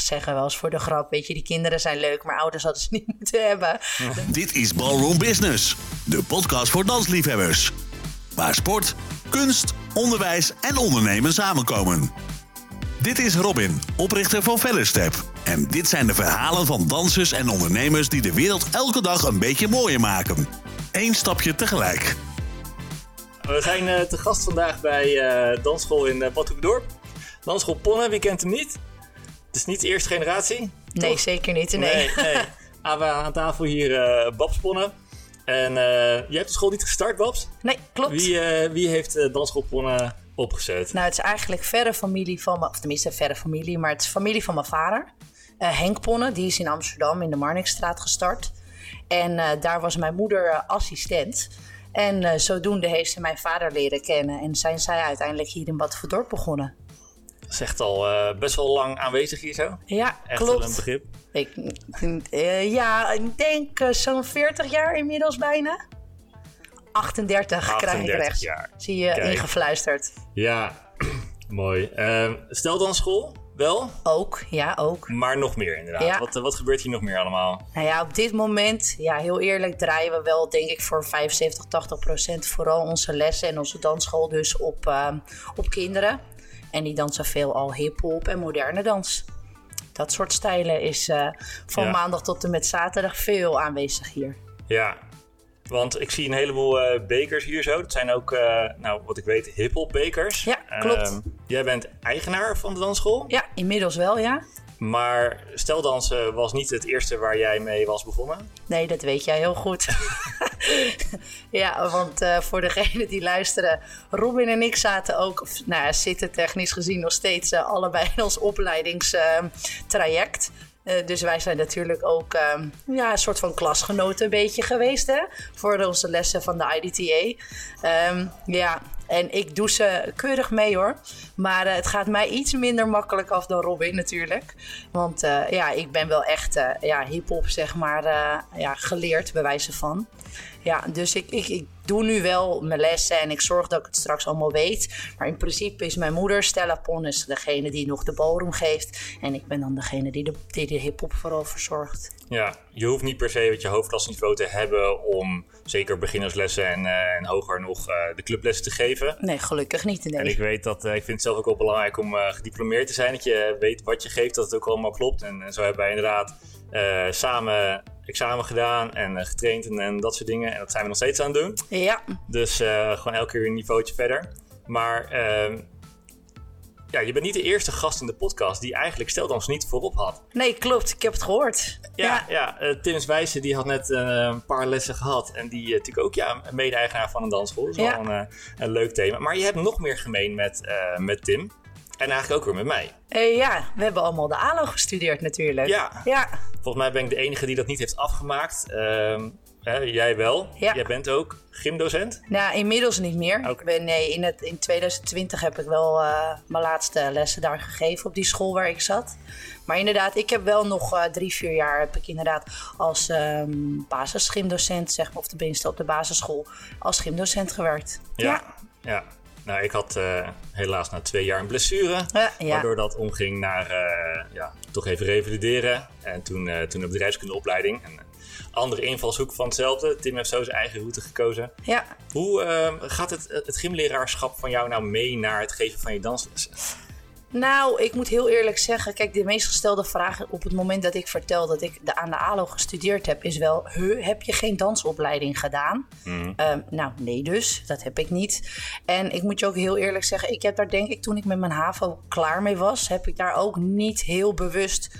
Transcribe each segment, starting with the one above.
zeggen wel eens voor de grap, weet je, die kinderen zijn leuk, maar ouders hadden ze niet moeten hebben. Dit is Ballroom Business, de podcast voor dansliefhebbers. Waar sport, kunst, onderwijs en ondernemen samenkomen. Dit is Robin, oprichter van Fellerstep. En dit zijn de verhalen van dansers en ondernemers die de wereld elke dag een beetje mooier maken. Eén stapje tegelijk. We zijn uh, te gast vandaag bij uh, dansschool in uh, Badhoevedorp. Dansschool Ponne, wie kent hem niet? Het is niet de eerste generatie? Nee, toch? zeker niet. Nee. nee, nee. Ah, we aan tafel hier uh, Babs Ponne. En jij hebt de school niet gestart, Babs? Nee, klopt. Wie, wie heeft dansschool Ponne opgezet? Nou, het is eigenlijk verre familie van me, of tenminste verre familie, maar het is familie van mijn vader. Henk Ponne, die is in Amsterdam in de Marnixstraat gestart. En daar was mijn moeder assistent. En zodoende heeft ze mijn vader leren kennen en zijn zij uiteindelijk hier in Bad Verdorp begonnen. Dat is echt al uh, best wel lang aanwezig hier zo. Ja, echt klopt. een begrip. Ik, uh, ja, ik denk zo'n 40 jaar inmiddels bijna. 38, 38 krijg ik recht. Jaar. Zie je Kijk. ingefluisterd. Ja, mooi. stel dan school, wel? Ook, ja, ook. Maar nog meer inderdaad. Ja. Wat, wat gebeurt hier nog meer allemaal? Nou ja, op dit moment, ja, heel eerlijk, draaien we wel, denk ik, voor 75, 80 procent vooral onze lessen en onze dansschool dus op, uh, op kinderen. En die dansen veel al hip-hop en moderne dans. Dat soort stijlen is uh, van Ja. maandag tot en met zaterdag veel aanwezig hier. Ja, want ik zie een heleboel eh, bekers hier zo. Dat zijn ook, eh, nou, wat ik weet, hip-hop bekers. Ja, klopt. Ehm, jij bent eigenaar van de dansschool. Ja, inmiddels wel, ja. Maar steldansen was niet het eerste waar jij mee was begonnen. Nee, dat weet jij heel goed. ja, want uh, voor degenen die luisteren, Robin en ik zaten ook, nou zitten technisch gezien nog steeds uh, allebei in ons opleidingstraject. Uh, dus wij zijn natuurlijk ook um, ja, een soort van klasgenoten een beetje geweest hè, voor onze lessen van de IDTA. Um, ja, en ik doe ze keurig mee hoor. Maar het gaat mij iets minder makkelijk af dan Robin natuurlijk. Want ja, ik ben wel echt ja, hip-hop zeg maar ja, geleerd bij wijze van. Ja, dus ik, ik, ik doe nu wel mijn lessen en ik zorg dat ik het straks allemaal weet. Maar in principe is mijn moeder, Stella Ponnes, degene die nog de ballroom geeft. En ik ben dan degene die de, die de hip-hop vooral verzorgt. Ja, je hoeft niet per se het je hoofdklasniveau te hebben om zeker beginnerslessen en, uh, en hoger nog uh, de clublessen te geven. Nee, gelukkig niet. Nee. En ik weet dat, uh, ik vind het zelf ook wel belangrijk om gediplomeerd te zijn. Dat je weet wat je geeft, dat het ook allemaal klopt. En, en zo hebben wij inderdaad samen examen gedaan en uh, getraind en, en, dat soort dingen. En dat zijn we nog steeds aan het doen. Ja. Dus uh, gewoon elke keer een niveautje verder. Maar uh, ja, je bent niet de eerste gast in de podcast die eigenlijk Steldans niet voorop had. Nee, klopt. Ik heb het gehoord. Ja, ja. ja Tims Wijzen die had net uh, een paar lessen gehad. En die natuurlijk ook ja, mede-eigenaar van een dansschool. Dat is ja. wel een, een, leuk thema. Maar je hebt nog meer gemeen met, met Tim. En eigenlijk ook weer met mij. Uh, ja, we hebben allemaal de ALO gestudeerd natuurlijk. Ja. ja. Volgens mij ben ik de enige die dat niet heeft afgemaakt. Uh, hè, jij wel. Ja. Jij bent ook gymdocent? Nou, inmiddels niet meer. Okay. Ik ben, nee, in, het, in 2020 heb ik wel uh, mijn laatste lessen daar gegeven op die school waar ik zat. Maar inderdaad, ik heb wel nog uh, drie, vier jaar heb ik inderdaad als um, basisgymdocent, zeg maar, of tenminste op de basisschool, als gymdocent gewerkt. Ja, ja. ja. Nou, ik had uh, helaas na twee jaar een blessure. Ja, ja. Waardoor dat omging naar uh, ja, toch even revalideren. En toen, uh, toen de bedrijfskundeopleiding. Een andere invalshoek van hetzelfde. Tim heeft zo zijn eigen route gekozen. Ja. Hoe gaat het, het gymleraarschap van jou nou mee naar het geven van je danslessen? Nou, ik moet heel eerlijk zeggen, kijk, de meest gestelde vraag op het moment dat ik vertel dat ik de, aan de ALO gestudeerd heb, is wel, he, heb je geen dansopleiding gedaan? Mm. Uh, nou, nee dus, dat heb ik niet. En ik moet je ook heel eerlijk zeggen, ik heb daar denk ik toen ik met mijn HAVO klaar mee was, heb ik daar ook niet heel bewust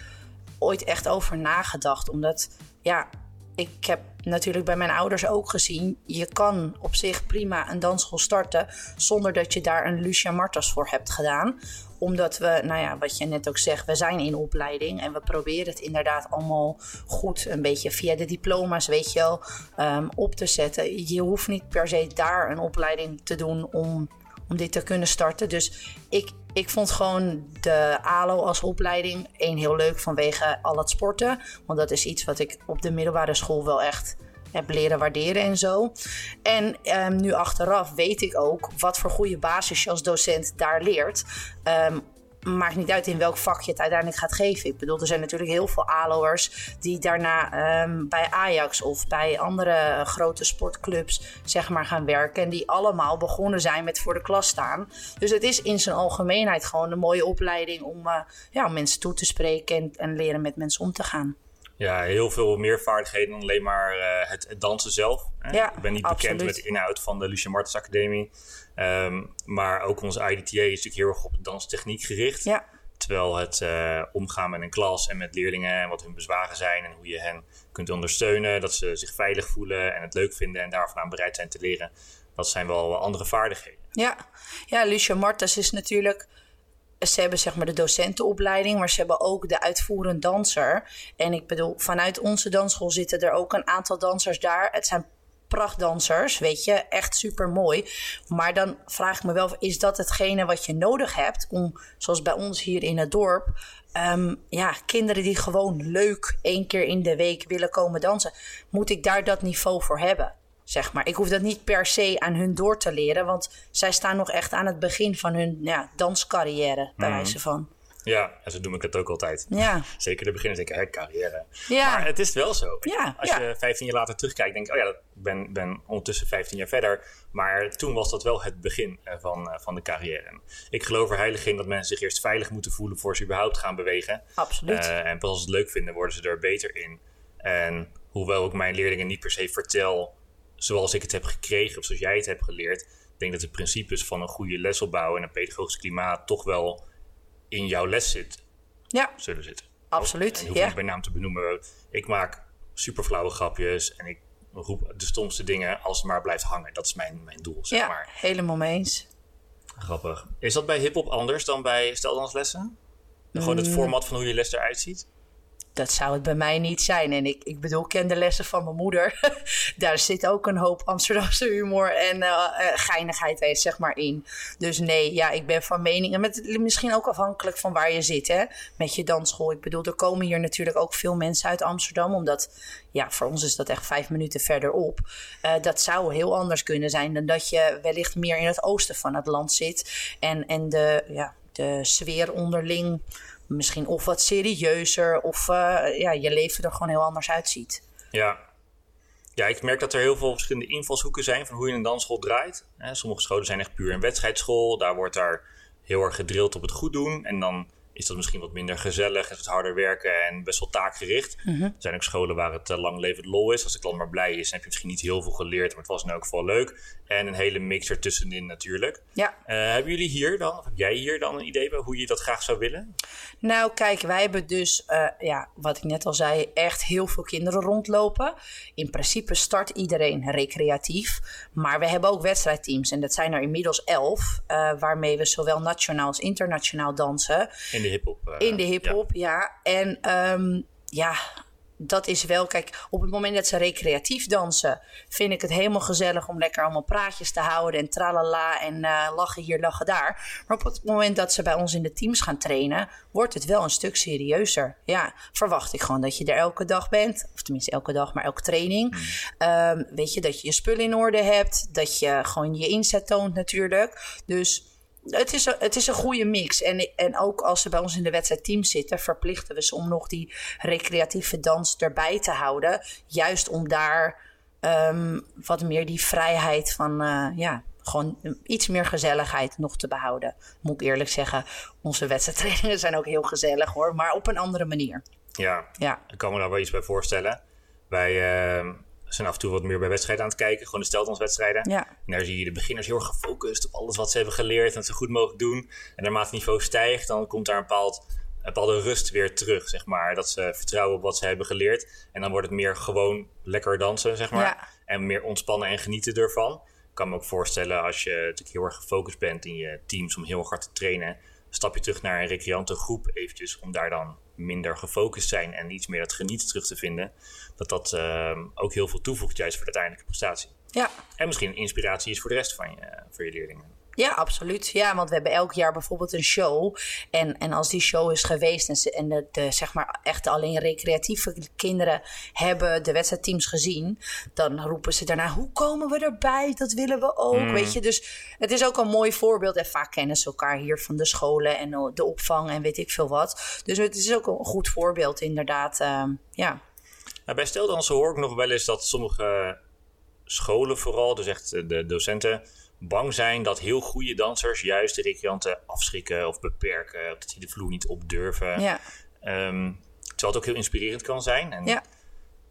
ooit echt over nagedacht. Omdat, ja, ik heb natuurlijk bij mijn ouders ook gezien, je kan op zich prima een dansschool starten zonder dat je daar een Lucia Martas voor hebt gedaan omdat we, nou ja, wat je net ook zegt, we zijn in opleiding en we proberen het inderdaad allemaal goed, een beetje via de diploma's, weet je wel, um, op te zetten. Je hoeft niet per se daar een opleiding te doen om, om dit te kunnen starten. Dus ik, ik vond gewoon de ALO als opleiding één heel leuk vanwege al het sporten. Want dat is iets wat ik op de middelbare school wel echt heb leren waarderen en zo. En um, nu achteraf weet ik ook wat voor goede basis je als docent daar leert. Um, maakt niet uit in welk vak je het uiteindelijk gaat geven. Ik bedoel, er zijn natuurlijk heel veel ALO'ers die daarna ehm, bij Ajax of bij andere grote sportclubs zeg maar gaan werken. En die allemaal begonnen zijn met voor de klas staan. Dus het is in zijn algemeenheid gewoon een mooie opleiding om, uh, ja, mensen toe te spreken en, en leren met mensen om te gaan. Ja, heel veel meer vaardigheden dan alleen maar uh, het, het, dansen zelf. Ja, ik ben niet absoluut. bekend met de inhoud van de Lucia Martens Academie. Um, maar ook onze IDTA is natuurlijk heel erg op de danstechniek gericht. Ja. Terwijl het uh, omgaan met een klas en met leerlingen en wat hun bezwaren zijn en hoe je hen kunt ondersteunen, dat ze zich veilig voelen en het leuk vinden en daarvan aan bereid zijn te leren, dat zijn wel andere vaardigheden. Ja, ja Lucia Martens is natuurlijk ze hebben zeg maar de docentenopleiding, maar ze hebben ook de uitvoerend danser. En ik bedoel, vanuit onze dansschool zitten er ook een aantal dansers daar. Het zijn prachtdansers, weet je, echt super mooi. Maar dan vraag ik me wel, is dat hetgene wat je nodig hebt om, zoals bij ons hier in het dorp, um, ja, kinderen die gewoon leuk één keer in de week willen komen dansen, moet ik daar dat niveau voor hebben? Zeg maar. Ik hoef dat niet per se aan hun door te leren, want zij staan nog echt aan het begin van hun ja, danscarrière, bij Mhm. wijze van. Ja, en zo noem ik het ook altijd. Ja. Zeker de beginners denken, hè, carrière. Ja. Maar het is wel zo. Ja, Als je 15 jaar later terugkijkt, denk ik, oh ja, ik ben, ben ondertussen 15 jaar verder. Maar toen was dat wel het begin eh, van, eh, van de carrière. Ik geloof er heilig in dat mensen zich eerst veilig moeten voelen voor ze überhaupt gaan bewegen. Absoluut. Eh, en pas als ze het leuk vinden, worden ze er beter in. En hoewel ik mijn leerlingen niet per se vertel zoals ik het heb gekregen of zoals jij het hebt geleerd, ik denk dat de principes van een goede lesopbouw en een pedagogisch klimaat toch wel in jouw les zit, ja, zullen zitten. absoluut. Ik hoef Ja. niet bij naam te benoemen. Ik maak super flauwe grapjes en ik roep de stomste dingen als het maar blijft hangen. Dat is mijn, mijn doel, zeg ja, maar. helemaal mee eens. Grappig. Is dat bij hip-hop anders dan bij steldanslessen? Gewoon het format van hoe je les eruit ziet? Dat zou het bij mij niet zijn. En ik, ik bedoel, ik ken de lessen van mijn moeder. Daar zit ook een hoop Amsterdamse humor en eh, geinigheid zeg maar in. Dus nee, ja, ik ben van mening. En met, misschien ook afhankelijk van waar je zit, hè, met je dansschool. Ik bedoel, er komen hier natuurlijk ook veel mensen uit Amsterdam. Omdat, ja, voor ons is dat echt vijf minuten verderop. Eh, dat zou heel anders kunnen zijn dan dat je wellicht meer in het oosten van het land zit. En, en de, ja, de sfeer onderling misschien of wat serieuzer of uh, ja, je leven er gewoon heel anders uitziet. Ja. Ja, ik merk dat er heel veel verschillende invalshoeken zijn van hoe je een dansschool draait. Sommige scholen zijn echt puur een wedstrijdschool. Daar wordt daar heel erg gedrild op het goed doen. En dan is dat misschien wat minder gezellig en wat harder werken en best wel taakgericht. Mhm. Er zijn ook scholen waar het uh, lang levend lol is. Als de klant maar blij is, dan heb je misschien niet heel veel geleerd, maar het was in elk geval leuk. En een hele mix ertussenin natuurlijk. Ja. Uh, hebben jullie hier dan, of heb jij hier dan een idee bij hoe je dat graag zou willen? Nou, kijk, wij hebben dus, uh, ja, wat ik net al zei, echt heel veel kinderen rondlopen. In principe start iedereen recreatief. Maar we hebben ook wedstrijdteams. En dat zijn er inmiddels elf. Waarmee we zowel nationaal als internationaal dansen. In de hip-hop. Uh, In de hip-hop, ja. ja. En um, ja, dat is wel, kijk, op het moment dat ze recreatief dansen, vind ik het helemaal gezellig om lekker allemaal praatjes te houden en tralala en uh, lachen hier, lachen daar. Maar op het moment dat ze bij ons in de teams gaan trainen, wordt het wel een stuk serieuzer. Ja, verwacht ik gewoon dat je er elke dag bent, of tenminste elke dag, maar elke training. Mm. Um, weet je, dat je je spullen in orde hebt, dat je gewoon je inzet toont natuurlijk. Dus het is, een, het is een goede mix. En, en ook als ze bij ons in de wedstrijdteam zitten, verplichten we ze om nog die recreatieve dans erbij te houden. Juist om daar um, wat meer die vrijheid van, uh, ja, gewoon iets meer gezelligheid nog te behouden. Moet ik eerlijk zeggen, onze wedstrijdtrainingen zijn ook heel gezellig hoor, maar op een andere manier. Ja, ja. ik kan me daar wel iets bij voorstellen. Wij uh, zijn af en toe wat meer bij wedstrijden aan het kijken, gewoon de steldanswedstrijden. Ja. En daar zie je de beginners heel erg gefocust op alles wat ze hebben geleerd en dat ze goed mogelijk doen. En naarmate het niveau stijgt, dan komt daar een bepaald een bepaalde rust weer terug, zeg maar. Dat ze vertrouwen op wat ze hebben geleerd. En dan wordt het meer gewoon lekker dansen, zeg maar. Ja. En meer ontspannen en genieten ervan. Ik kan me ook voorstellen als je natuurlijk heel erg gefocust bent in je teams om heel hard te trainen. Stap je terug naar een recreantengroep eventjes om daar dan minder gefocust zijn en iets meer dat genieten terug te vinden. Dat dat uh, ook heel veel toevoegt juist voor de uiteindelijke prestatie. Ja. En misschien inspiratie is voor de rest van je, voor je leerlingen. Ja, absoluut. Ja, want we hebben elk jaar bijvoorbeeld een show. En, en als die show is geweest en, ze, en de, de, zeg maar echt alleen recreatieve kinderen hebben de wedstrijdteams gezien, dan roepen ze daarna: hoe komen we erbij? Dat willen we ook. Mm. Weet je, dus het is ook een mooi voorbeeld. En vaak kennen ze elkaar hier van de scholen en de opvang en weet ik veel wat. Dus het is ook een goed voorbeeld, inderdaad. ehm, ja. Nou, bij steldansen hoor ik nog wel eens dat sommige scholen vooral, dus echt de docenten, bang zijn dat heel goede dansers juist de recreanten afschrikken of beperken. Of dat die de vloer niet op durven. Ja. Ehm, terwijl het ook heel inspirerend kan zijn. En, Ja.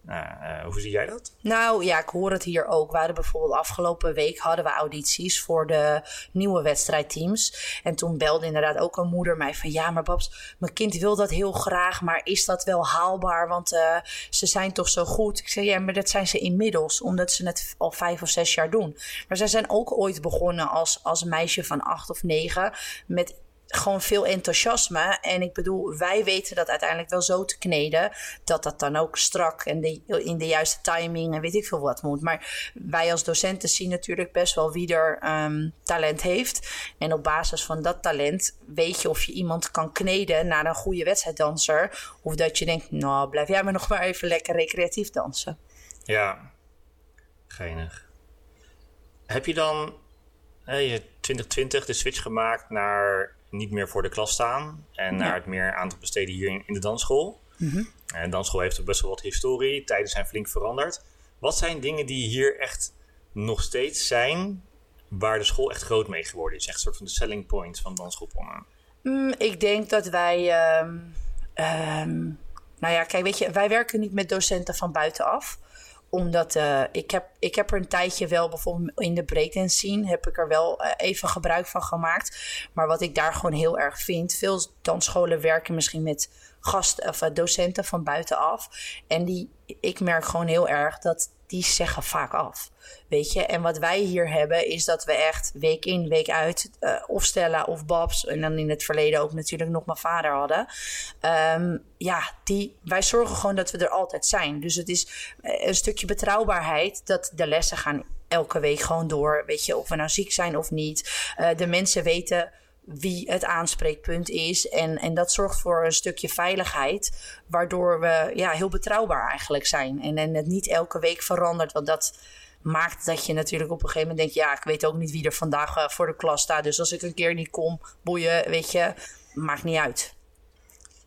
Nou, eh, hoe zie jij dat? Nou ja, ik hoor het hier ook. We hadden bijvoorbeeld afgelopen week hadden we audities voor de nieuwe wedstrijdteams. En toen belde inderdaad ook een moeder mij van ja, maar Babs, mijn kind wil dat heel graag, maar is dat wel haalbaar? Want eh, ze zijn toch zo goed. Ik zei ja, maar dat zijn ze inmiddels, omdat ze het al vijf of zes jaar doen. Maar zij zijn ook ooit begonnen als, als meisje van acht of negen met gewoon veel enthousiasme. En ik bedoel, wij weten dat uiteindelijk wel zo te kneden. Dat dat dan ook strak en de, in de juiste timing en weet ik veel wat moet. Maar wij als docenten zien natuurlijk best wel wie er ehm, talent heeft. En op basis van dat talent weet je of je iemand kan kneden naar een goede wedstrijddanser. Of dat je denkt, nou blijf jij maar nog maar even lekker recreatief dansen. Ja, geinig. Heb je dan je 2020 de switch gemaakt naar niet meer voor de klas staan en naar het meer aandacht besteden hier in, in de dansschool? En de dansschool heeft ook best wel wat historie, tijden zijn flink veranderd. Wat zijn dingen die hier echt nog steeds zijn, waar de school echt groot mee geworden is? Echt een soort van de selling point van dansschoolponnen. Mm, ik denk dat wij. ehm, ehm, nou ja, kijk, weet je, wij werken niet met docenten van buitenaf omdat eh, ik, heb, ik heb er een tijdje wel, bijvoorbeeld in de breakdance scene, heb ik er wel eh, even gebruik van gemaakt. Maar wat ik daar gewoon heel erg vind, veel dansscholen werken misschien met gast, of, eh, docenten van buitenaf. En die, ik merk gewoon heel erg dat die zeggen vaak af. Weet je, en wat wij hier hebben is dat we echt week in, week uit, eh, of Stella of Babs, en dan in het verleden ook natuurlijk nog mijn vader hadden. Ehm, ja, die, wij zorgen gewoon dat we er altijd zijn. Dus het is eh, een stukje betrouwbaarheid dat de lessen gaan elke week gewoon door. Weet je, of we nou ziek zijn of niet. Eh, de mensen weten wie het aanspreekpunt is. En, en dat zorgt voor een stukje veiligheid, waardoor we ja, heel betrouwbaar eigenlijk zijn. En, en het niet elke week verandert, want dat maakt dat je natuurlijk op een gegeven moment denkt... ja, ik weet ook niet wie er vandaag eh, voor de klas staat. Dus als ik een keer niet kom, boeien, weet je, maakt niet uit.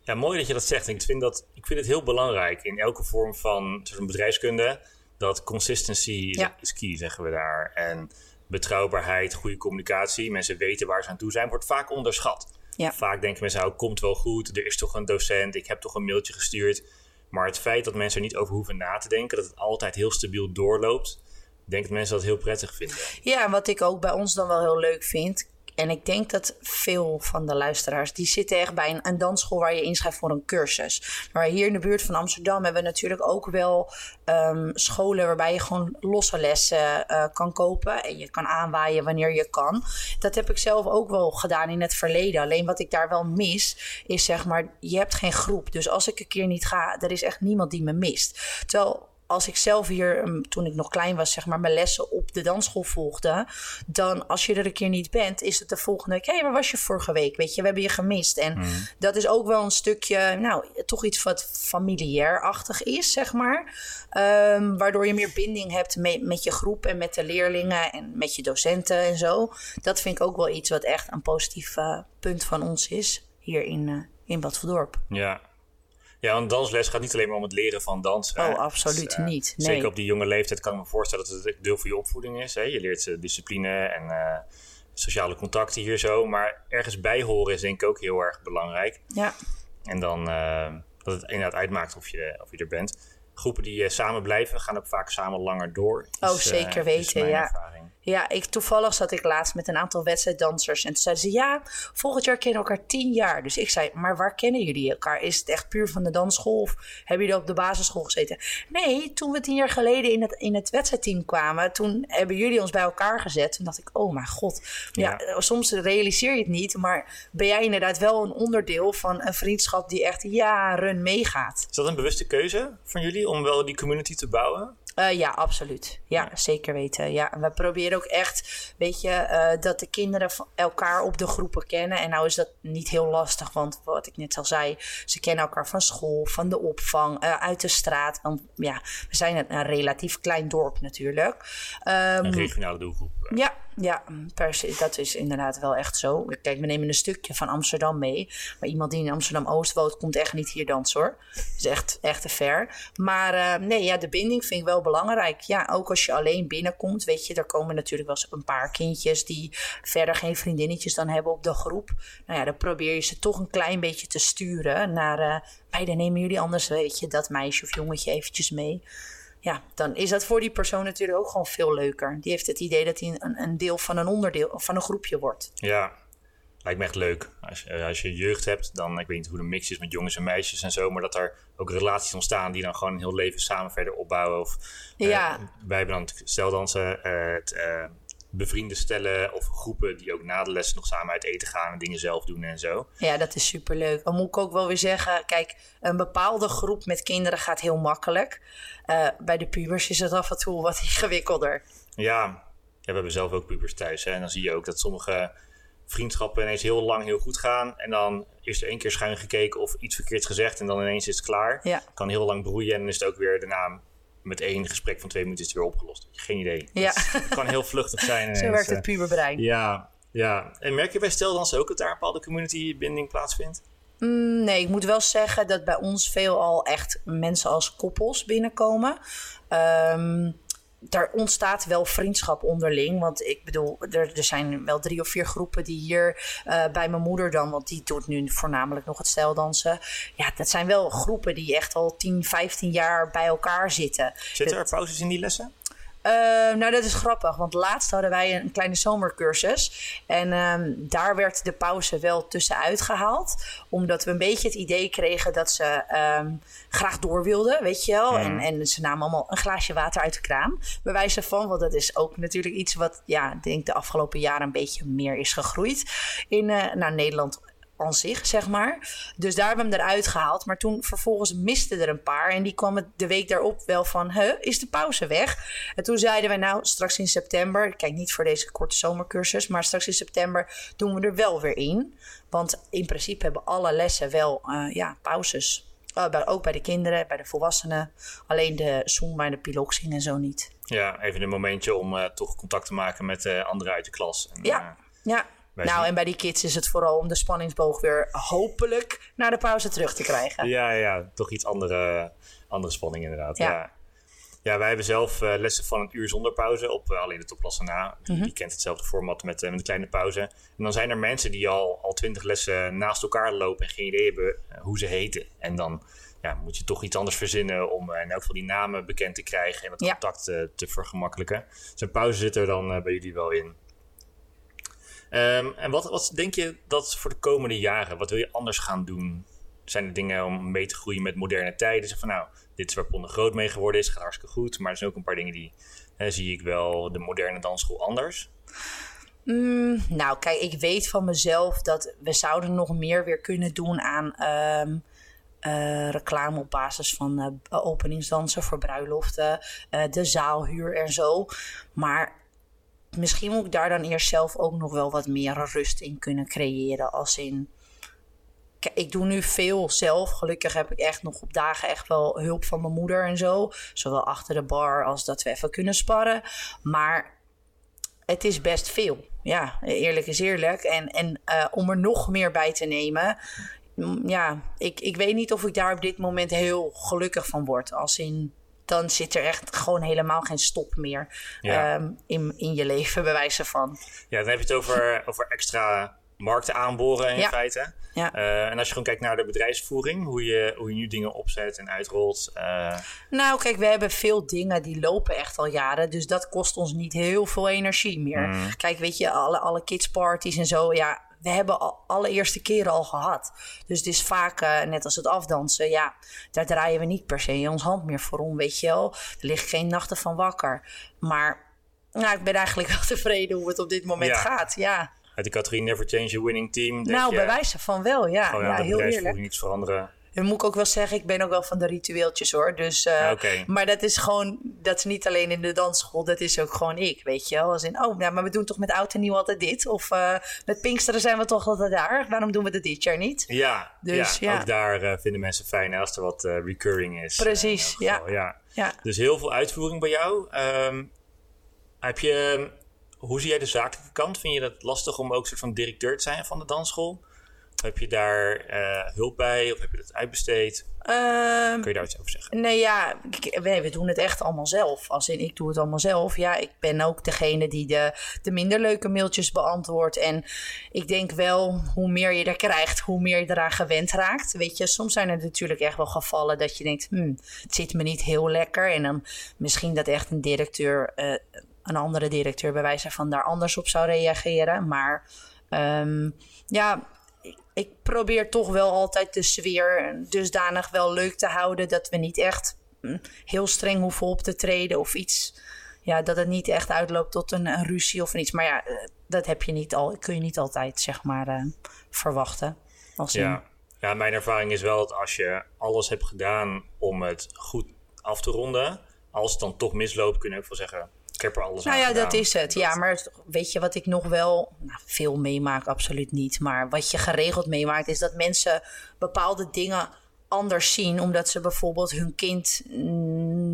Ja, mooi dat je dat zegt. Ik vind, dat, ik vind het heel belangrijk in elke vorm van bedrijfskunde. Dat consistency Ja. is key, zeggen we daar. En betrouwbaarheid, goede communicatie, mensen weten waar ze aan toe zijn, wordt vaak onderschat. Ja. Vaak denken mensen, nou, komt wel goed, er is toch een docent, ik heb toch een mailtje gestuurd. Maar het feit dat mensen er niet over hoeven na te denken, dat het altijd heel stabiel doorloopt, denk dat mensen dat heel prettig vinden. Ja, en wat ik ook bij ons dan wel heel leuk vind. En ik denk dat veel van de luisteraars, die zitten echt bij een, dansschool waar je inschrijft voor een cursus. Maar hier in de buurt van Amsterdam hebben we natuurlijk ook wel ehm, scholen waarbij je gewoon losse lessen eh, kan kopen. En je kan aanwaaien wanneer je kan. Dat heb ik zelf ook wel gedaan in het verleden. Alleen wat ik daar wel mis, is zeg maar, je hebt geen groep. Dus als ik een keer niet ga, er is echt niemand die me mist. Terwijl als ik zelf hier, um, toen ik nog klein was, zeg maar, mijn lessen op de dansschool volgde. Dan als je er een keer niet bent, is het de volgende week. Hé, hey, waar was je vorige week? Weet je, we hebben je gemist. En dat is ook wel een stukje, nou, toch iets wat familiair-achtig is, zeg maar. Um, waardoor je meer binding hebt met, met je groep en met de leerlingen en met je docenten en zo. Dat vind ik ook wel iets wat echt een positief uh, punt van ons is hier in, uh, in Bad. Ja, ja, een dansles gaat niet alleen maar om het leren van dansen. Oh, absoluut dus, uh, niet. Nee. Zeker op die jonge leeftijd kan ik me voorstellen dat het deel van je opvoeding is. Hè? Je leert uh, discipline en uh, sociale contacten hier zo. Maar ergens bij horen is denk ik ook heel erg belangrijk. Ja. En dan dat het inderdaad uitmaakt of je, of je er bent. Groepen die samen blijven gaan ook vaak samen langer door. Is, oh, zeker weten, ja. Ervaring. Ja, ik, toevallig zat ik laatst met een aantal wedstrijddansers. En toen zeiden ze, ja, volgend jaar kennen we elkaar tien jaar. Dus ik zei, maar waar kennen jullie elkaar? Is het echt puur van de dansschool of hebben jullie op de basisschool gezeten? Nee, toen we tien jaar geleden in het, in het wedstrijdteam kwamen, toen hebben jullie ons bij elkaar gezet. Toen dacht ik, oh mijn god. Ja, ja, soms realiseer je het niet, maar ben jij inderdaad wel een onderdeel van een vriendschap die echt jaren meegaat. Is dat een bewuste keuze van jullie om wel die community te bouwen? Uh, ja, absoluut. Ja, zeker weten. Ja, en we proberen ook echt, weet je, uh, dat de kinderen elkaar op de groepen kennen. En nou is dat niet heel lastig, want wat ik net al zei, ze kennen elkaar van school, van de opvang, uh, uit de straat. Want ja, we zijn een, een relatief klein dorp natuurlijk. Um, een regionale doelgroep. Ja, ja, per se, dat is inderdaad wel echt zo. Kijk, we nemen een stukje van Amsterdam mee. Maar iemand die in Amsterdam-Oost woont, komt echt niet hier dansen hoor. Dat is echt, echt te ver. Maar uh, nee, ja, de binding vind ik wel belangrijk. Ja, ook als je alleen binnenkomt, weet je, er komen natuurlijk wel eens een paar kindjes die verder geen vriendinnetjes dan hebben op de groep. Nou ja, dan probeer je ze toch een klein beetje te sturen naar, uh, bij dan nemen jullie anders, weet je, dat meisje of jongetje eventjes mee ja, dan is dat voor die persoon natuurlijk ook gewoon veel leuker. Die heeft het idee dat hij een, een deel van een onderdeel of van een groepje wordt. Ja, lijkt me echt leuk. Als je, als je jeugd hebt, dan, ik weet niet hoe de mix is met jongens en meisjes en zo, maar dat er ook relaties ontstaan die dan gewoon een heel leven samen verder opbouwen. Of, ja. Uh, wij hebben dan steldansen, uh, het uh, bevrienden stellen of groepen die ook na de les nog samen uit eten gaan en dingen zelf doen en zo. Ja, dat is superleuk. Dan moet ik ook wel weer zeggen, kijk, een bepaalde groep met kinderen gaat heel makkelijk. Uh, bij de pubers is het af en toe wat ingewikkelder. Ja, ja we hebben zelf ook pubers thuis. Hè? En dan zie je ook dat sommige vriendschappen ineens heel lang heel goed gaan. En dan is er één keer schuin gekeken of iets verkeerds gezegd en dan ineens is het klaar. Ja. Kan heel lang broeien en dan is het ook weer daarna met één gesprek van twee minuten is het weer opgelost. Geen idee. Ja. Het kan heel vluchtig zijn. Zo werkt het puberbrein. Ja, ja. En merk je bij steldansen ook dat daar een bepaalde community-binding plaatsvindt? Mm, nee, ik moet wel zeggen dat bij ons veel al echt mensen als koppels binnenkomen. Um, er ontstaat wel vriendschap onderling. Want ik bedoel, er, er zijn wel drie of vier groepen die hier uh, bij mijn moeder dan, want die doet nu voornamelijk nog het stijldansen. Ja, dat zijn wel groepen die echt al 10, 15 jaar bij elkaar zitten. Zitten er pauzes in die lessen? Uh, nou, dat is grappig, want laatst hadden wij een kleine zomercursus. En um, daar werd de pauze wel tussenuit gehaald. Omdat we een beetje het idee kregen dat ze um, graag door wilden, weet je wel. En, en ze namen allemaal een glaasje water uit de kraan. Bij wijze van, want dat is ook natuurlijk iets wat, ja, denk de afgelopen jaren een beetje meer is gegroeid. In uh, nou, Nederland aan zich, zeg maar. Dus daar hebben we hem eruit gehaald. Maar toen vervolgens miste er een paar. En die kwam de week daarop wel van, huh, is de pauze weg? En toen zeiden wij, nou, straks in september... Kijk, niet voor deze korte zomercursus... maar straks in september doen we er wel weer in. Want in principe hebben alle lessen wel, uh, ja, pauzes. Uh, bij, ook bij de kinderen, bij de volwassenen. Alleen de Zumba en de piloxing en zo niet. Ja, even een momentje om uh, toch contact te maken met anderen uit de klas. En, ja, ja. Nou, en bij die kids is het vooral om de spanningsboog weer hopelijk naar de pauze terug te krijgen. Ja, ja toch iets andere, andere spanning inderdaad. Ja. ja. ja wij hebben zelf uh, lessen van een uur zonder pauze op uh, alleen de topklasse na. Die, mm -hmm. die, kent hetzelfde format met, uh, met een kleine pauze. En dan zijn er mensen die al, al twintig lessen naast elkaar lopen en geen idee hebben hoe ze heten. En dan ja, moet je toch iets anders verzinnen om in elk geval die namen bekend te krijgen en het ja. contact te vergemakkelijken. Dus een pauze zit er dan bij jullie wel in. Um, en wat, wat denk je dat voor de komende jaren, wat wil je anders gaan doen? Zijn er dingen om mee te groeien met moderne tijden? Van nou, dit is waar Ponder groot mee geworden is, gaat hartstikke goed. Maar er zijn ook een paar dingen die, zie ik wel, de moderne dansschool anders. Mm, nou, kijk, ik weet van mezelf dat we zouden nog meer weer kunnen doen aan um, uh, reclame op basis van uh, openingsdansen voor bruiloften, uh, de zaalhuur en zo. Maar misschien moet ik daar dan eerst zelf ook nog wel wat meer rust in kunnen creëren. Als in. Ik doe nu veel zelf. Gelukkig heb ik echt nog op dagen echt wel hulp van mijn moeder en zo. Zowel achter de bar als dat we even kunnen sparren. Maar het is best veel. Ja, eerlijk is eerlijk. En, en uh, om er nog meer bij te nemen. Ja, ik, ik weet niet of ik daar op dit moment heel gelukkig van word. Als in dan zit er echt gewoon helemaal geen stop meer ja. um, in, in je leven, bij wijze van. Ja, dan heb je het over, over extra markten aanboren in ja. feite. Ja. Uh, en als je gewoon kijkt naar de bedrijfsvoering, hoe je, hoe je nu dingen opzet en uitrolt. Uh... Nou, kijk, we hebben veel dingen die lopen echt al jaren. Dus dat kost ons niet heel veel energie meer. Mm. Kijk, weet je, alle, alle kidsparties en zo, ja, we hebben al allereerste keren al gehad. Dus het is vaak, uh, net als het afdansen, ja, daar draaien we niet per se ons hand meer voor om, weet je wel. Er ligt geen nachten van wakker. Maar nou, ik ben eigenlijk wel tevreden hoe het op dit moment Ja. gaat. Ja. Uit de categorie Never Change a Winning Team. Nou, je, bij wijze van wel, ja. gewoon ja heel eerlijk. bedrijfsvoering iets veranderen. Dan moet ik ook wel zeggen, ik ben ook wel van de ritueeltjes hoor. Dus, uh, Maar dat is gewoon, dat is niet alleen in de dansschool, dat is ook gewoon ik, weet je wel. Als in, oh, ja, maar we doen toch met oud en nieuw altijd dit? Of uh, met Pinksteren zijn we toch altijd daar? Waarom doen we dat dit jaar niet? Ja, dus, ja, ja. ook daar uh, vinden mensen fijn als er wat recurring is. Precies, ja. ja. ja. Dus heel veel uitvoering bij jou. Um, heb je, hoe zie jij de zakelijke kant? Vind je dat lastig om ook soort van directeur te zijn van de dansschool? Heb je daar uh, hulp bij of heb je dat uitbesteed? Um, Kun je daar iets over zeggen? Nee, ja, we, we, doen het echt allemaal zelf. Als in, ik doe het allemaal zelf. Ja, ik ben ook degene die de, de minder leuke mailtjes beantwoordt. En ik denk wel, hoe meer je er krijgt, hoe meer je eraan gewend raakt. Weet je, soms zijn er natuurlijk echt wel gevallen dat je denkt, hmm, het zit me niet heel lekker. En dan misschien dat echt een directeur, uh, een andere directeur bij wijze van daar anders op zou reageren. Maar um, ja, ik probeer toch wel altijd de sfeer dusdanig wel leuk te houden dat we niet echt hm, heel streng hoeven op te treden of iets. Ja, dat het niet echt uitloopt tot een, een ruzie of iets. Maar ja, eh, dat heb je niet al, kun je niet altijd zeg maar uh, verwachten. Als ja. ja, mijn ervaring is wel dat als je alles hebt gedaan om het goed af te ronden, als het dan toch misloopt, kun je ook wel zeggen: ik heb er alles nou ja, dat is het. Ja, maar weet je wat ik nog wel nou, veel meemaak? Absoluut niet. Maar wat je geregeld meemaakt is dat mensen bepaalde dingen anders zien, omdat ze bijvoorbeeld hun kind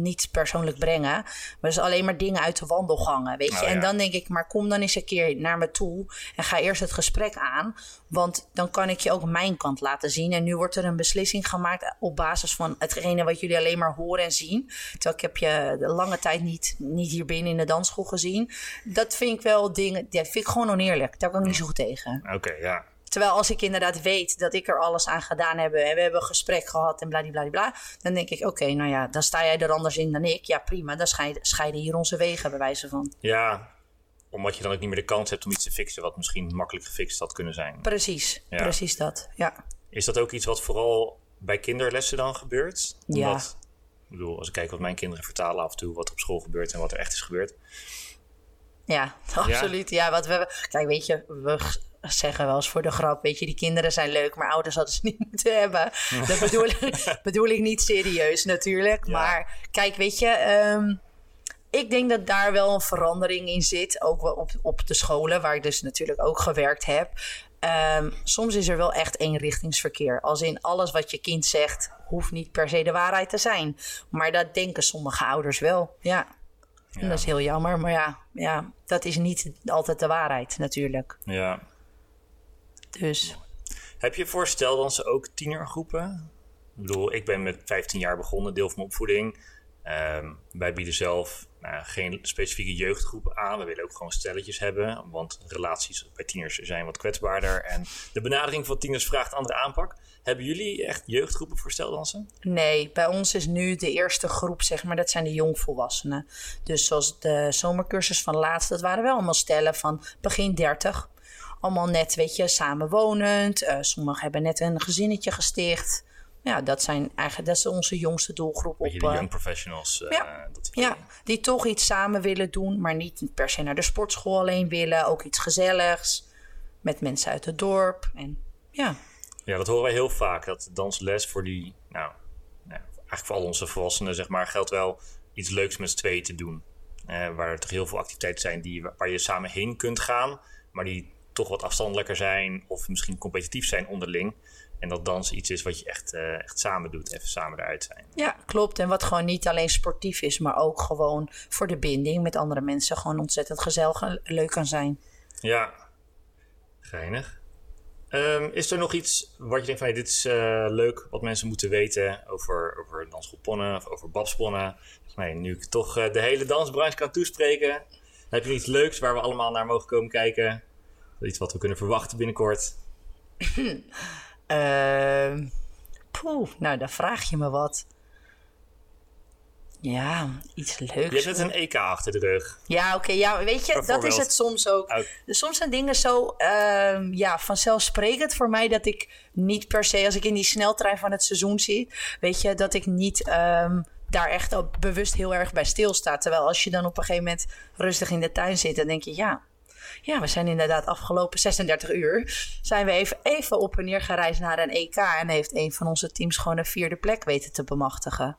niet persoonlijk brengen, maar dus alleen maar dingen uit de wandelgangen, weet je. Oh, en dan denk ik, maar kom dan eens een keer naar me toe en ga eerst het gesprek aan, want dan kan ik je ook mijn kant laten zien. En nu wordt er een beslissing gemaakt op basis van hetgene wat jullie alleen maar horen en zien. Terwijl ik heb je de lange tijd niet, niet hier binnen in de dansschool gezien. Dat vind ik wel dingen, dat vind ik gewoon oneerlijk. Daar kan ik niet zo goed tegen. Oké, ja. Terwijl als ik inderdaad weet dat ik er alles aan gedaan heb en we hebben een gesprek gehad en bladibladibla, dan denk ik, oké, nou ja, dan sta jij er anders in dan ik. Ja, prima, dan scheiden, hier onze wegen bij wijze van. Ja, omdat je dan ook niet meer de kans hebt om iets te fixen wat misschien makkelijk gefixt had kunnen zijn. Precies, precies dat, ja. Is dat ook iets wat vooral bij kinderlessen dan gebeurt? ja. Ik bedoel, als ik kijk wat mijn kinderen vertalen af en toe, wat er op school gebeurt en wat er echt is gebeurd. Ja, absoluut. Ja, wat we. Kijk, weet je, we zeggen wel eens voor de grap, weet je, die kinderen zijn leuk, maar ouders hadden ze niet moeten hebben. Dat bedoel, bedoel ik niet serieus natuurlijk. Maar kijk, weet je, um, ik denk dat daar wel een verandering in zit. Ook wel op, op de scholen, waar ik dus natuurlijk ook gewerkt heb. Um, soms is er wel echt eenrichtingsverkeer. Als in alles wat je kind zegt, hoeft niet per se de waarheid te zijn. Maar dat denken sommige ouders wel. Ja. ja. En dat is heel jammer. Maar ja, ja, dat is niet altijd de waarheid natuurlijk. Ja. Dus. Heb je voorstel dan ze ook tienergroepen? Ik bedoel, ik ben met 15 jaar begonnen, deel van mijn opvoeding. Um, wij bieden zelf nou, geen specifieke jeugdgroepen aan. We willen ook gewoon stelletjes hebben, want relaties bij tieners zijn wat kwetsbaarder. En de benadering van tieners vraagt andere aanpak. Hebben jullie echt jeugdgroepen voor steldansen? Nee, bij ons is nu de eerste groep, zeg maar, dat zijn de jongvolwassenen. Dus zoals de zomercursus van laatst, dat waren wel allemaal stellen van begin 30 allemaal net, weet je, samenwonend. Uh, sommigen hebben net een gezinnetje gesticht. Ja, dat zijn eigenlijk dat is onze jongste doelgroep. Beetje op, de eh, young professionals. Uh, ja, dat ja, die toch iets samen willen doen, maar niet per se naar de sportschool alleen willen. Ook iets gezelligs met mensen uit het dorp. En ja. Ja, dat horen wij heel vaak. Dat dansles voor die, nou, nou eigenlijk voor al onze volwassenen, zeg maar, geldt wel iets leuks met z'n tweeën te doen. waar er toch heel veel activiteiten zijn die, waar je samen heen kunt gaan, maar die toch wat afstandelijker zijn of misschien competitief zijn onderling. En dat dans iets is wat je echt, uh, echt samen doet, even samen eruit zijn. Ja, klopt. En wat gewoon niet alleen sportief is, maar ook gewoon voor de binding met andere mensen gewoon ontzettend gezellig en leuk kan zijn. Ja, geinig. Um, is er nog iets wat je denkt van hey, dit is uh, leuk wat mensen moeten weten over, over dansgroep of over babsponnen? Nee, nu ik toch uh, de hele dansbranche kan toespreken, heb je iets leuks waar we allemaal naar mogen komen kijken? Iets wat we kunnen verwachten binnenkort? uh, poeh, nou, dan vraag je me wat. Ja, iets leuks. Je hebt een EK achter de rug. Ja, oké. ja, weet je, dat is het soms ook. Dus soms zijn dingen zo uh, ja, vanzelfsprekend voor mij dat ik niet per se, als ik in die sneltrein van het seizoen zit, weet je, dat ik niet um, daar echt ook bewust heel erg bij stilsta. Terwijl als je dan op een gegeven moment rustig in de tuin zit, dan denk je, ja, ja, we zijn inderdaad afgelopen 36 uur... zijn we even, even op en neer gereisd naar een EK... en heeft een van onze teams gewoon een vierde plek weten te bemachtigen.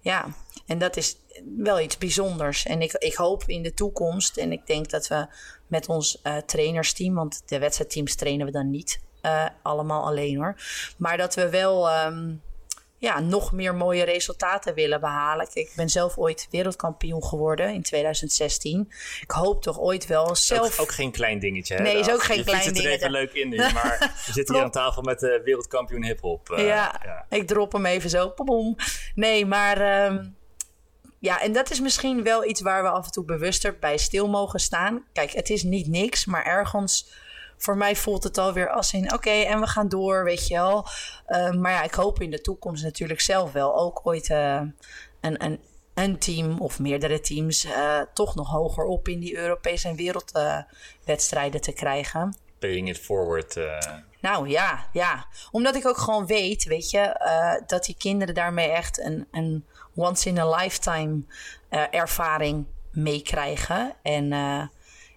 Ja, en dat is wel iets bijzonders. En ik, ik hoop in de toekomst... en ik denk dat we met ons uh, trainersteam... want de wedstrijdteams trainen we dan niet uh, allemaal alleen hoor... maar dat we wel... Um, ja, nog meer mooie resultaten willen behalen. Ik ben zelf ooit wereldkampioen geworden in 2016. Ik hoop toch ooit wel zelf... Ook, ook geen klein dingetje, hè? Nee, is ook geen je klein dingetje. het er even leuk in nu, maar we zitten hier aan tafel met de wereldkampioen hiphop. Uh, ja, ja, ik drop hem even zo. Boom. Nee, maar... Um, ja, en dat is misschien wel iets waar we af en toe bewuster bij stil mogen staan. Kijk, het is niet niks, maar ergens voor mij voelt het alweer als in oké, en we gaan door, weet je wel. Uh, maar ja, ik hoop in de toekomst natuurlijk zelf wel ook ooit uh, een, een, een team of meerdere teams uh, toch nog hoger op in die Europese en wereldwedstrijden te krijgen. Paying it forward. Nou ja, ja. Omdat ik ook gewoon weet, weet je, dat die kinderen daarmee echt een, een once in a lifetime ervaring meekrijgen. En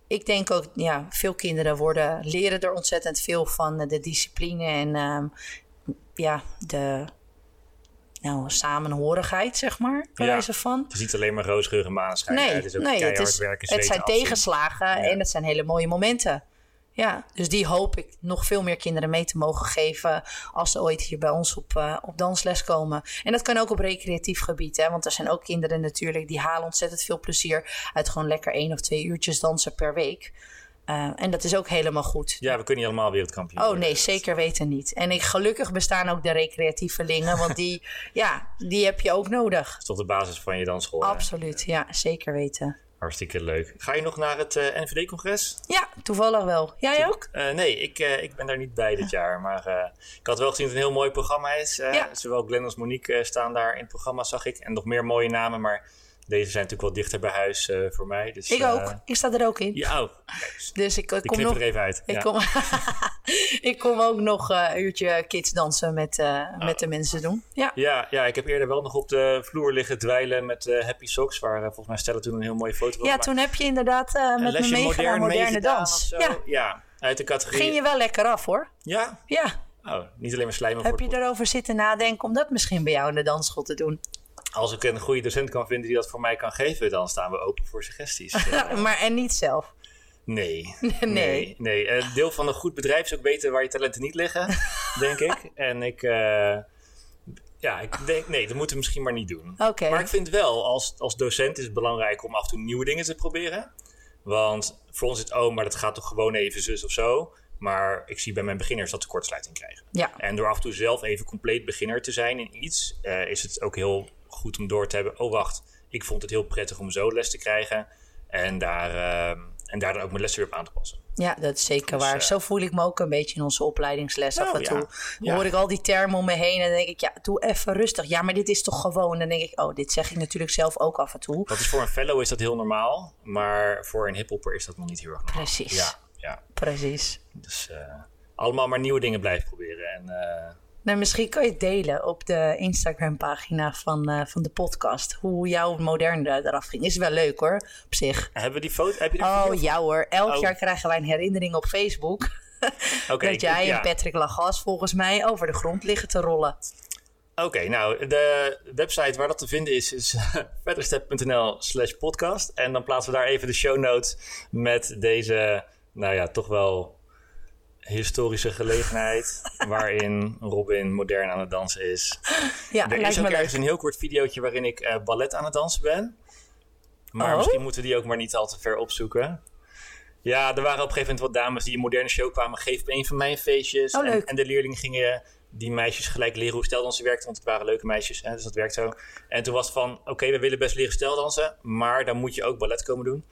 ik denk ook, ja, veel kinderen worden, leren er ontzettend veel van de discipline en um, ja, de nou, samenhorigheid, zeg maar, ja, van. Het is niet alleen maar roosgeur maanschijn. Nee, het is ook nee, het, is, werken, het zijn tegenslagen en het zijn hele mooie momenten. Ja, dus die hoop ik nog veel meer kinderen mee te mogen geven als ze ooit hier bij ons op, uh, op dansles komen. En dat kan ook op recreatief gebied, hè, want er zijn ook kinderen natuurlijk die halen ontzettend veel plezier uit gewoon lekker één of twee uurtjes dansen per week. Uh, en dat is ook helemaal goed. Ja, we kunnen niet allemaal wereldkampioen Oh nee, zeker weten niet. En ik, gelukkig bestaan ook de recreatievelingen, want die, ja, die heb je ook nodig. Dat is toch de basis van je dansschool? Absoluut, ja, zeker weten. Hartstikke leuk. Ga je nog naar het uh, eh, NVD-congres? Ja, toevallig wel. Jij ook? Uh, nee, ik, uh, ik ben daar niet bij dit jaar. Maar ik had wel gezien dat het een heel mooi programma is. Ja. Zowel Glenn als Monique staan daar in het programma, zag ik. En nog meer mooie namen, maar deze zijn natuurlijk wel dichter bij huis uh, voor mij. Dus, ik ook. Uh, ik sta er ook in. Ja, oh. Dus ik, ik kom nog, er even uit. Ik, ja. kom, ik kom ook nog uh, een uurtje kids dansen met, oh. met de mensen doen. Ja. Ja, ja, ik heb eerder wel nog op de vloer liggen dweilen met Happy Socks. Waar volgens mij Stella toen een heel mooie foto van Ja, toen heb je inderdaad met me meegedaan moderne, moderne dans. Ja. ja, uit de categorie. Ging je wel lekker af hoor. Ja? Ja. Oh, niet alleen maar slijmen. Heb je erover zitten nadenken om dat misschien bij jou in de dansschool te doen? Als ik een goede docent kan vinden die dat voor mij kan geven, dan staan we open voor suggesties. maar en niet zelf? Nee. nee. Nee. nee. Uh, deel van een goed bedrijf is ook weten waar je talenten niet liggen, denk ik. En ik. Uh, ja, ik denk, nee, dat moeten we misschien maar niet doen. Okay. Maar ik vind wel, als, als docent is het belangrijk om af en toe nieuwe dingen te proberen. Want voor ons is het, oh, maar dat gaat toch gewoon even zus of zo. Maar ik zie bij mijn beginners dat ze kortsluiting krijgen. Ja. En door af en toe zelf even compleet beginner te zijn in iets, uh, is het ook heel goed om door te hebben. Oh, wacht, ik vond het heel prettig om zo les te krijgen. En daar, uh, en daar dan ook mijn lessen weer op aan te passen. Ja, dat is zeker dus, waar. Uh, zo voel ik me ook een beetje in onze opleidingsles nou, af en toe. Ja. hoor ik al die termen om me heen en dan denk ik, ja, doe even rustig. Ja, maar dit is toch gewoon. Dan denk ik, oh, dit zeg ik natuurlijk zelf ook af en toe. Dat is voor een fellow is dat heel normaal, maar voor een hiphopper is dat nog niet heel erg normaal. Precies. Ja, ja. Precies. Dus uh, allemaal maar nieuwe dingen blijven proberen. En nou, misschien kan je het delen op de Instagram-pagina van, uh, van de podcast. Hoe jouw moderne eraf ging. Is wel leuk hoor, op zich. Hebben we die foto? Heb je oh ja hoor. Elk oh. jaar krijgen wij een herinnering op Facebook. okay, dat jij en Patrick Lagas volgens mij over de grond liggen te rollen. Oké, nou, de website waar dat te vinden is, is verderstep.nl slash podcast. En dan plaatsen we daar even de show notes met deze, nou ja, toch wel historische gelegenheid waarin Robin modern aan het dansen is. Ja, er is ook ergens een heel kort videootje waarin ik uh, ballet aan het dansen ben. Maar oh? misschien moeten we die ook maar niet al te ver opzoeken. Ja, er waren op een gegeven moment wat dames die een moderne show kwamen geven op een van mijn feestjes. Oh, en, en, de leerlingen gingen die meisjes gelijk leren hoe steldansen werkt, want het waren leuke meisjes, hè, dus dat werkt zo. En toen was het van, oké, we willen best leren steldansen, maar dan moet je ook ballet komen doen.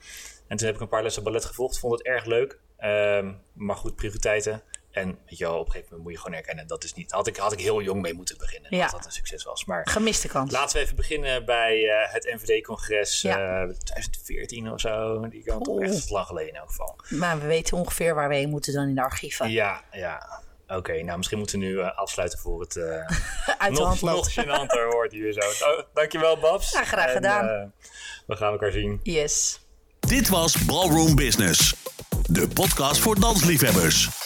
En toen heb ik een paar lessen ballet gevolgd, vond het erg leuk. Um, maar goed, prioriteiten. En weet je wel, op een gegeven moment moet je gewoon herkennen, dat is niet. Had ik, had ik heel jong mee moeten beginnen, ja. dat dat een succes was. Maar gemiste kans. Laten we even beginnen bij uh, het NVD-congres ja. uh, 2014 of zo. Die kan toch echt lang geleden in elk geval. Maar we weten ongeveer waar we heen moeten dan in de archieven. Ja, ja. Oké, okay, nou misschien moeten we nu uh, afsluiten voor het uh, nog, nog gênanter wordt hier zo. Oh, dankjewel Babs. Ja, graag gedaan. En, we gaan elkaar zien. Yes. Dit was Ballroom Business. De podcast voor dansliefhebbers.